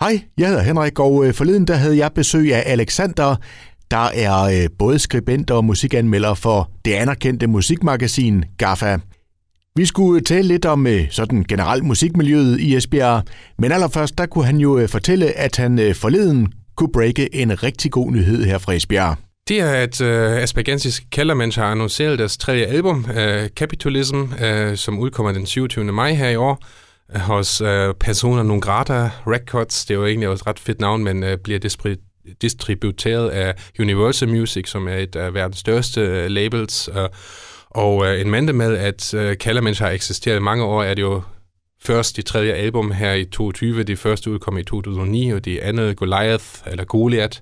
Hej, jeg hedder Henrik, og øh, forleden der havde jeg besøg af Alexander, der er øh, både skribent og musikanmelder for det anerkendte musikmagasin GAFA. Vi skulle tale lidt om øh, sådan generelt musikmiljøet i Esbjerg, men allerførst der kunne han jo fortælle, at han forleden kunne breake en rigtig god nyhed her fra Esbjerg. Det er, at øh, Aspergensis Kellermensch har annonceret deres tredje album, øh, Capitalism, øh, som udkommer den 27. maj her i år hos uh, Persona Non Grata Records. Det er jo egentlig også et ret fedt navn, men uh, bliver dispri- distributeret af Universal Music, som er et af verdens største uh, labels. Uh, og uh, en mand med, at uh, Kallermensch har eksisteret i mange år, er det jo først det tredje album her i 2020. Det første udkom i 2009, og det andet Goliath, eller Goliath,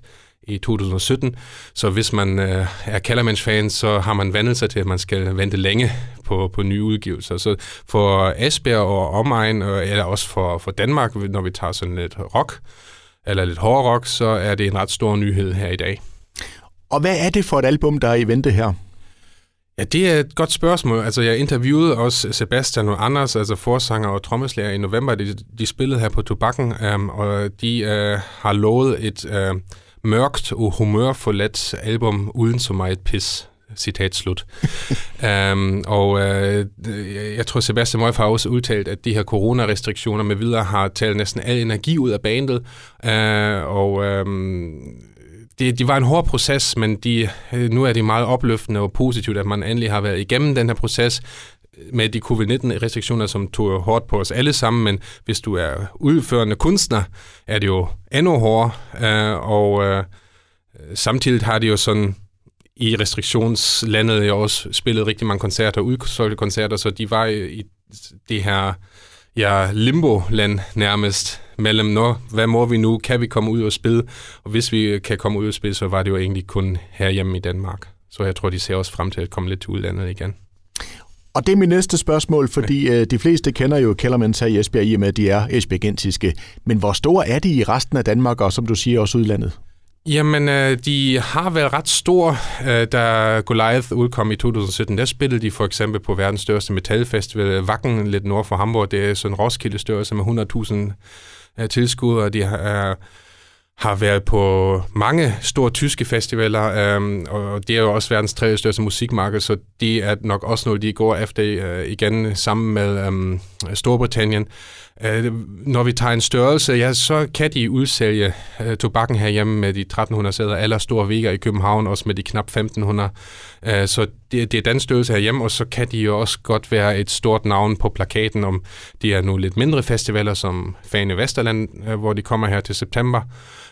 i 2017. Så hvis man øh, er Kallermans-fan, så har man vandet sig til, at man skal vente længe på, på nye udgivelser. Så for Esbjerg og omegn, eller også for, for Danmark, når vi tager sådan lidt rock, eller lidt hård rock, så er det en ret stor nyhed her i dag. Og hvad er det for et album, der er i vente her? Ja, det er et godt spørgsmål. Altså, jeg interviewede også Sebastian og Anders, altså forsanger og trommeslager i november. De, de spillede her på Tobakken, um, og de uh, har lovet et... Uh, mørkt og humørforladt album uden så meget pis. Citat slut. um, og uh, jeg tror, Sebastian Moif har også udtalt, at de her coronarestriktioner med videre har taget næsten al energi ud af bandet. Uh, og øhm, um, det, de var en hård proces, men de, nu er det meget opløftende og positivt, at man endelig har været igennem den her proces med de covid-19-restriktioner, som tog hårdt på os alle sammen, men hvis du er udførende kunstner, er det jo endnu hårdere, øh, og øh, samtidig har de jo sådan i restriktionslandet jeg også spillet rigtig mange koncerter, udsolgte koncerter, så de var i det her ja, limbo-land nærmest, mellem, når, hvad må vi nu, kan vi komme ud og spille, og hvis vi øh, kan komme ud og spille, så var det jo egentlig kun herhjemme i Danmark. Så jeg tror, de ser også frem til at komme lidt til udlandet igen. Og det er mit næste spørgsmål, fordi øh, de fleste kender jo Kellermans her i Esbjerg, i og med at de er esbjergensiske. Men hvor store er de i resten af Danmark, og som du siger, også udlandet? Jamen, øh, de har været ret store, øh, da Goliath udkom i 2017. Der spillede de for eksempel på verdens største metalfestival, øh, Wacken, lidt nord for Hamburg. Det er sådan en Roskilde størrelse med 100.000 øh, tilskuere. De har... Øh, har været på mange store tyske festivaler, øhm, og det er jo også verdens tredje største musikmarked, så det er nok også noget, de går efter øh, igen sammen med øhm, Storbritannien. Øh, når vi tager en størrelse, ja, så kan de udsælge øh, tobakken herhjemme med de 1300 sæder, eller store veger i København, også med de knap 1500. Øh, så det, det er den størrelse herhjemme, og så kan de jo også godt være et stort navn på plakaten, om de er nogle lidt mindre festivaler, som Fane Vesterland, øh, hvor de kommer her til september.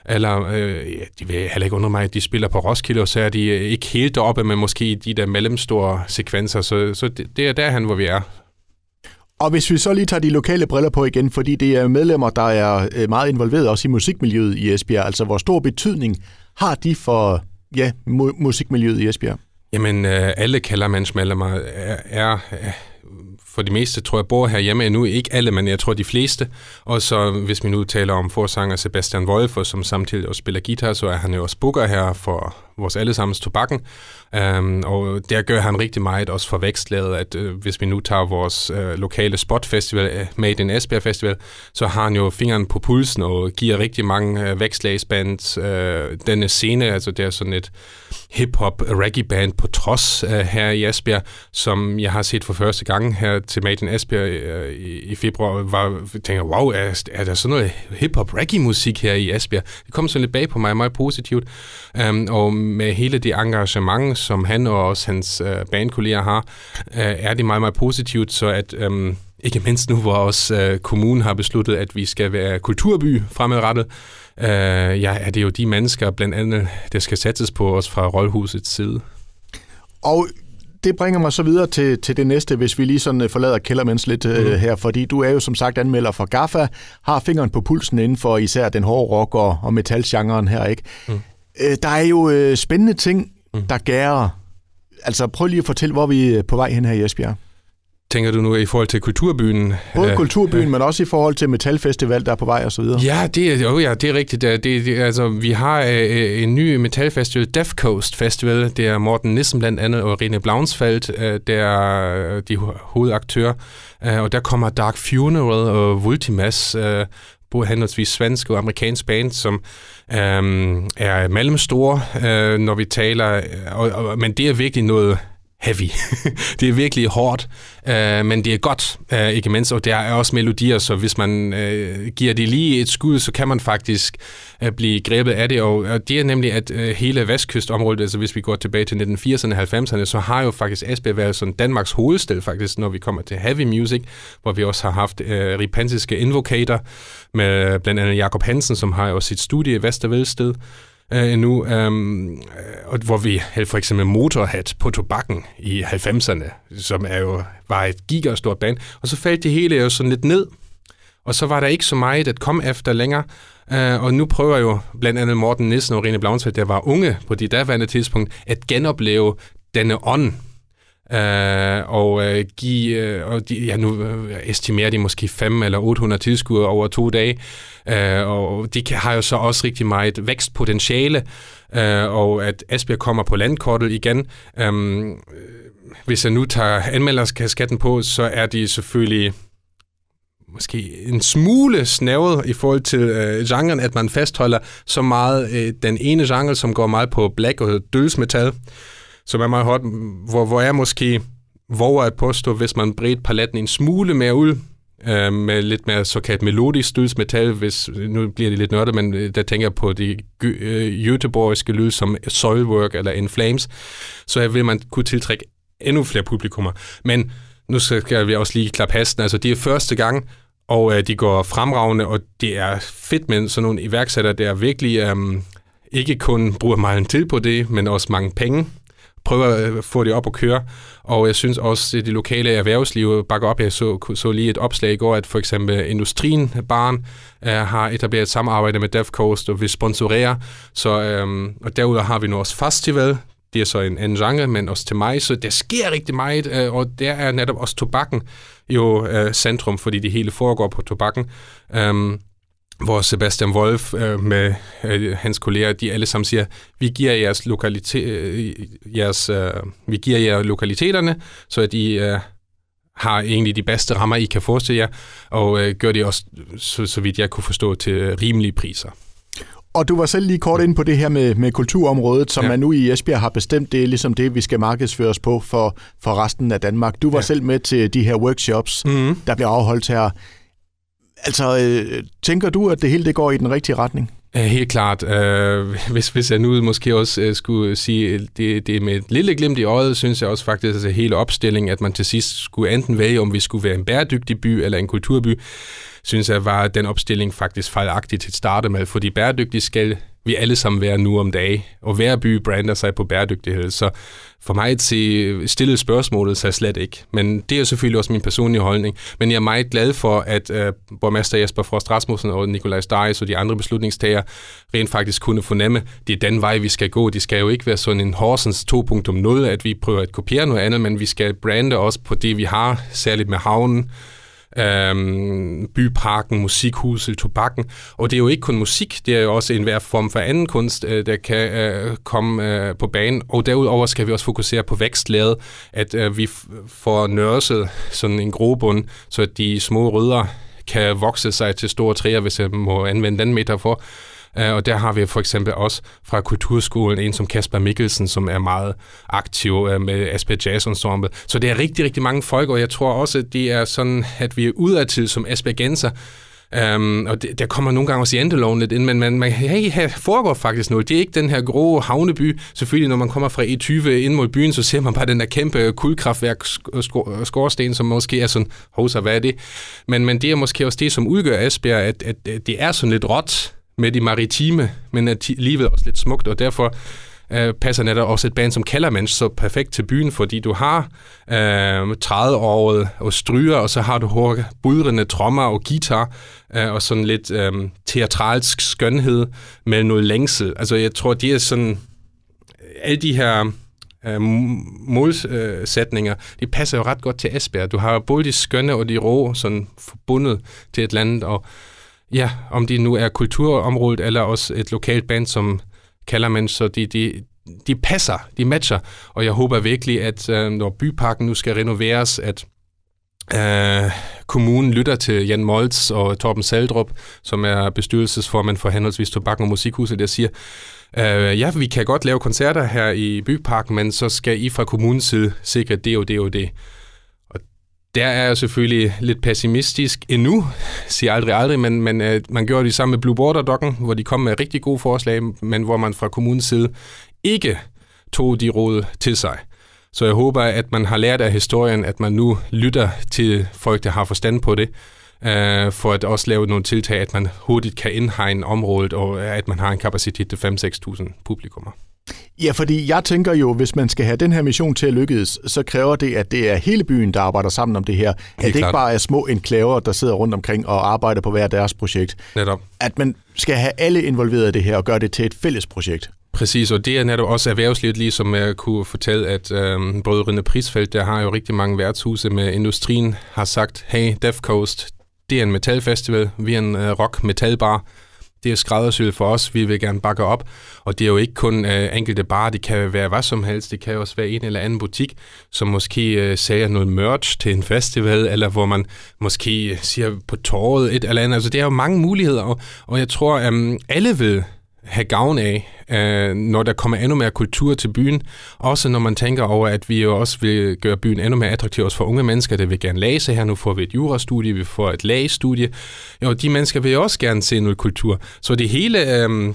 Eller, øh, ja, de vil heller ikke undre mig, at de spiller på Roskilde, og så er de ikke helt deroppe, men måske i de der mellemstore sekvenser. Så, så det, det er derhen, hvor vi er. Og hvis vi så lige tager de lokale briller på igen, fordi det er medlemmer, der er øh, meget involveret også i musikmiljøet i Esbjerg, altså hvor stor betydning har de for ja, mu- musikmiljøet i Esbjerg? Jamen, øh, alle kaldermandsmedlemmer er, er, er for de meste, tror jeg, bor herhjemme endnu. Ikke alle, men jeg tror de fleste. Og så hvis vi nu taler om forsanger Sebastian Wolf, som samtidig også spiller guitar, så er han jo også booker her for vores allesammens tobakken. Um, og der gør han rigtig meget også for vækstlaget, at uh, hvis vi nu tager vores uh, lokale spotfestival, uh, Made in Esbjerg Festival, så har han jo fingeren på pulsen og giver rigtig mange uh, vækstlagsbands uh, denne scene, altså det er sådan et hip-hop reggae band på trods uh, her i Esbjerg, som jeg har set for første gang her til Made in Esbjerg uh, i, i februar, var, tænker, wow, er, er der sådan noget hip-hop reggae musik her i Esbjerg? Det kom sådan lidt bag på mig, meget positivt. Um, og med hele det engagement, som han og også hans uh, bandkolleger har, uh, er det meget, meget positivt, så at um, ikke mindst nu, hvor også uh, kommunen har besluttet, at vi skal være kulturby fremadrettet, uh, ja, er det jo de mennesker, blandt andet, der skal sættes på os fra Rådhusets side. Og det bringer mig så videre til, til det næste, hvis vi lige sådan forlader Kellermans lidt mm. uh, her, fordi du er jo som sagt anmelder for GAFA, har fingeren på pulsen inden for især den hårde rock og, og metalgenren her, ikke? Mm. Øh, der er jo øh, spændende ting, mm. der gærer. Altså prøv lige at fortælle, hvor vi er på vej hen her i Esbjerg. Tænker du nu i forhold til kulturbyen? Både kulturbyen, men også i forhold til metalfestival, der er på vej og så videre. Ja, det er, oh ja, det er rigtigt. Det, det, altså, vi har uh, en ny metalfestival, Death Coast Festival. Det er Morten Nissen blandt andet og Rene Blaunsfeldt, uh, der er de hovedaktører. Uh, og der kommer Dark Funeral og Vultimas, uh, både henholdsvis svenske og amerikanske band, som øh, er mellemstore, øh, når vi taler, og, og, men det er virkelig noget heavy. det er virkelig hårdt, øh, men det er godt, øh, ikke mindst, og der er også melodier, så hvis man øh, giver det lige et skud, så kan man faktisk øh, blive grebet af det, og, og det er nemlig, at øh, hele vestkystområdet, altså hvis vi går tilbage til 1980'erne og 90'erne, så har jo faktisk Esbjerg været sådan Danmarks hovedsted faktisk, når vi kommer til heavy music, hvor vi også har haft øh, ripensiske invocator med blandt andet Jakob Hansen, som har jo sit studie i Vestervedsted, øh, nu, øhm, øh, og hvor vi havde for eksempel Motorhead på tobakken i 90'erne, som er jo var et gigastort band, og så faldt det hele jo sådan lidt ned, og så var der ikke så meget at komme efter længere, øh, og nu prøver jo blandt andet Morten Nissen og Rene Blaunsfeldt, der var unge på det daværende tidspunkt, at genopleve denne ånd, Uh, og øh, give, øh, og de, ja, nu øh, estimerer de måske 5 eller 800 tilskuere over to dage, øh, og de kan, har jo så også rigtig meget vækstpotentiale, øh, og at Esbjerg kommer på landkortet igen. Øhm, øh, hvis jeg nu tager anmelderskatten på, så er de selvfølgelig måske en smule snævet i forhold til øh, genren, at man fastholder så meget øh, den ene genre, som går meget på black og dødsmetal, som er meget hot, hvor, hvor jeg måske våger at påstå, hvis man bredt paletten en smule mere ud, øh, med lidt mere såkaldt melodisk dødsmetal, hvis, nu bliver det lidt nørdet, men øh, der tænker jeg på de øh, göteborgske lyd som Soilwork eller In Flames, så vil man kunne tiltrække endnu flere publikummer. Men nu skal vi også lige klappe hasten, altså det er første gang, og øh, de går fremragende, og det er fedt med sådan nogle iværksættere, der virkelig øh, ikke kun bruger meget tid på det, men også mange penge prøver at øh, få det op at køre. Og jeg synes også, at det lokale erhvervsliv bakker op. Jeg så, så lige et opslag i går, at for eksempel Industrien Barn uh, har etableret et samarbejde med DevCoast og vil sponsorere. Så, um, og derudover har vi nu også festival, det er så en anden genre, men også til mig, så der sker rigtig meget, uh, og der er netop også tobakken jo uh, centrum, fordi det hele foregår på tobakken. Um, hvor Sebastian Wolf øh, med øh, hans kolleger, de alle sammen siger, vi giver jeres, lokalite- øh, jeres øh, vi giver jer lokaliteterne, så at I øh, har egentlig de bedste rammer, I kan forestille jer, og øh, gør det også, så, så vidt jeg kunne forstå, til rimelige priser. Og du var selv lige kort ind på det her med, med kulturområdet, som ja. man nu i Esbjerg har bestemt, det er ligesom det, vi skal markedsføres på for, for resten af Danmark. Du var ja. selv med til de her workshops, mm-hmm. der bliver afholdt her Altså, øh, tænker du, at det hele det går i den rigtige retning? Helt klart. Øh, hvis, hvis jeg nu måske også øh, skulle sige, øh, det, det med et lille glimt i øjet, synes jeg også faktisk, at hele opstillingen, at man til sidst skulle enten vælge, om vi skulle være en bæredygtig by eller en kulturby, synes jeg var den opstilling faktisk fejlagtig til at starte med, fordi bæredygtig skal vi alle sammen være nu om dagen, og hver by brander sig på bæredygtighed. Så for mig at se stille spørgsmålet sig slet ikke. Men det er selvfølgelig også min personlige holdning. Men jeg er meget glad for, at uh, borgmester Jesper Frost Rasmussen og Nikolaj Steyes og de andre beslutningstager rent faktisk kunne fornemme, det er den vej, vi skal gå. Det skal jo ikke være sådan en Horsens 2.0, at vi prøver at kopiere noget andet, men vi skal brande os på det, vi har, særligt med havnen, øhm, byparken, musikhuset, tobakken. Og det er jo ikke kun musik, det er jo også enhver form for anden kunst, øh, der kan øh, komme øh, på banen. Og derudover skal vi også fokusere på vækstlaget, at øh, vi får nørset sådan en grobund, så at de små rødder kan vokse sig til store træer, hvis jeg må anvende den metafor. Øh, og der har vi for eksempel også fra Kulturskolen en som Kasper Mikkelsen, som er meget aktiv øh, med Asper Jazz Ensemble. Så det er rigtig, rigtig mange folk, og jeg tror også, at det er sådan, at vi er udadtil som Aspergenser, Um, og det, der kommer nogle gange også i endeloven lidt ind, men man, man hey, her foregår faktisk noget. Det er ikke den her grå havneby. Selvfølgelig, når man kommer fra E20 ind mod byen, så ser man bare den der kæmpe kuldkraftværk skorsten, som måske er sådan, hovsa, hvad er det? Men, men det er måske også det, som udgør Asbjerg, at, at, at det er sådan lidt råt, med de maritime, men at livet også lidt smukt, og derfor øh, passer netop også et band som Kellermans så perfekt til byen, fordi du har øh, 30 året og stryger, og så har du budrende trommer og guitar, øh, og sådan lidt øh, teatralsk skønhed med noget længsel. Altså jeg tror, det er sådan, alle de her øh, målsætninger, de passer jo ret godt til Esbjerg. Du har både de skønne og de rå sådan forbundet til et land, og Ja, om det nu er kulturområdet eller også et lokalt band, som kalder man, så de, de, de passer, de matcher. Og jeg håber virkelig, at øh, når byparken nu skal renoveres, at øh, kommunen lytter til Jan Moltz og Torben Saldrup, som er bestyrelsesformand for henholdsvis Tobak og Musikhuset, der siger, øh, ja, vi kan godt lave koncerter her i Byparken, men så skal I fra kommunens side sikre det og det og det. Der er jeg selvfølgelig lidt pessimistisk endnu, siger aldrig aldrig, men, men øh, man gjorde det samme med Blue Border Dokken, hvor de kom med rigtig gode forslag, men hvor man fra kommunens side ikke tog de råd til sig. Så jeg håber, at man har lært af historien, at man nu lytter til folk, der har forstand på det, øh, for at også lave nogle tiltag, at man hurtigt kan indhegne området, og at man har en kapacitet til 5-6.000 publikummer. Ja, fordi jeg tænker jo, hvis man skal have den her mission til at lykkes, så kræver det, at det er hele byen, der arbejder sammen om det her. Helt at det klart. ikke bare er små enklaver, der sidder rundt omkring og arbejder på hver deres projekt. Netop. At man skal have alle involveret i det her og gøre det til et fælles projekt. Præcis, og det er netop også erhvervslivet, ligesom jeg kunne fortælle, at øhm, Brødrene Prisfeldt, der har jo rigtig mange værtshuse med industrien, har sagt, hey, Def Coast, det er en metalfestival, vi er en uh, rock-metalbar, det er skræddersyet for os, vi vil gerne bakke op, og det er jo ikke kun øh, enkelte bar, det kan være hvad som helst, det kan også være en eller anden butik, som måske øh, sælger noget merch til en festival, eller hvor man måske øh, siger på torvet et eller andet, altså det er jo mange muligheder, og, og jeg tror, øh, alle vil have gavn af, øh, når der kommer endnu mere kultur til byen. Også når man tænker over, at vi jo også vil gøre byen endnu mere attraktiv også for unge mennesker, der vil gerne læse her. Nu får vi et jurastudie, vi får et lægestudie. Jo, de mennesker vil også gerne se noget kultur. Så det hele øh,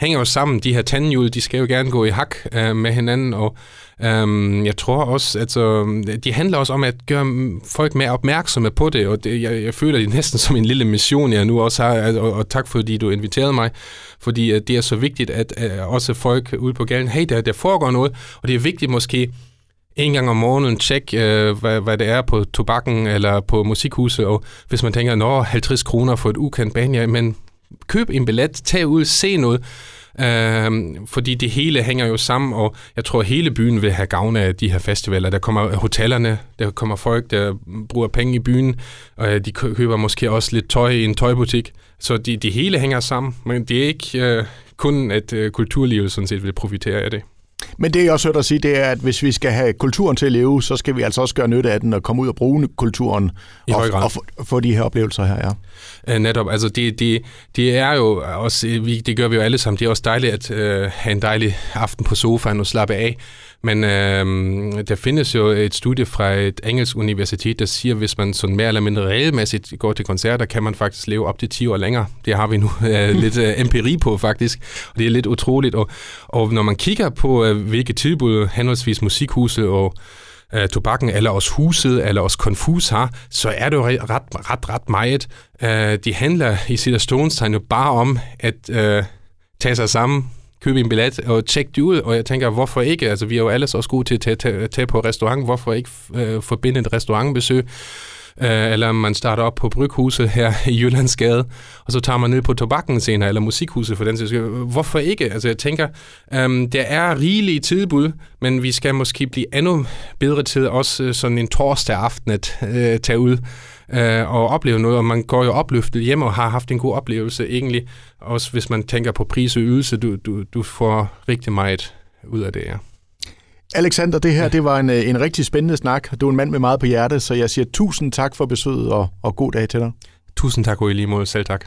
hænger jo sammen. De her tandhjul, de skal jo gerne gå i hak øh, med hinanden, og Øhm, jeg tror også, altså, de handler også om at gøre folk mere opmærksomme på det, og det, jeg, jeg føler det næsten som en lille mission, jeg nu også har, og, og tak fordi du inviterede mig, fordi øh, det er så vigtigt, at at også folk ude på gaden, hey, der, der foregår noget, og det er vigtigt måske en gang om morgenen tjek, øh, hvad, hvad det er på tobakken eller på musikhuset, og hvis man tænker, nå, 50 kroner for et ukendt band, ja, men køb en billet, tag ud, se noget, Øh, fordi det hele hænger jo sammen, og jeg tror, at hele byen vil have gavn af de her festivaler. Der kommer hotellerne, der kommer folk, der bruger penge i byen, og øh, de køber måske også lidt tøj i en tøjbutik. Så det de hele hænger sammen, men det er ikke øh, kun, at øh, kulturlivet sådan set vil profitere af det. Men det, jeg også hørt at sige, det er, at hvis vi skal have kulturen til at leve, så skal vi altså også gøre nytte af den og komme ud og bruge kulturen I og, og få, få de her oplevelser her, ja. Uh, netop, altså det, det, det er jo også, vi, det gør vi jo alle sammen, det er også dejligt at uh, have en dejlig aften på sofaen og slappe af, men øh, der findes jo et studie fra et engelsk universitet, der siger, at hvis man sådan mere eller mindre regelmæssigt går til koncerter, kan man faktisk leve op til 10 år længere. Det har vi nu øh, lidt øh, empiri på faktisk, og det er lidt utroligt, og, og når man kigger på, øh, hvilke tilbud henholdsvis musikhuset og øh, tobakken, eller også huset, eller også Confus har, så er det jo ret, ret, ret meget. Øh, de handler i sit situationstegn jo bare om at øh, tage sig sammen, købe en billet og tjekke det ud, og jeg tænker, hvorfor ikke? Altså, vi er jo alle så gode til at tage, tage, tage på restaurant, hvorfor ikke øh, forbinde et restaurantbesøg øh, eller man starter op på Bryghuset her i Jyllandsgade, og så tager man ned på tobakken senere, eller musikhuset for den sags Hvorfor ikke? Altså jeg tænker, øh, der er rigelige tilbud, men vi skal måske blive endnu bedre til også øh, sådan en torsdag aften at øh, tage ud øh, og opleve noget, og man går jo opløftet hjem og har haft en god oplevelse egentlig, også hvis man tænker på pris og ydelse, du, du, du får rigtig meget ud af det, ja. Alexander, det her det var en, en rigtig spændende snak. Du er en mand med meget på hjerte, så jeg siger tusind tak for besøget og, og god dag til dig. Tusind tak, og i lige måde. Selv tak.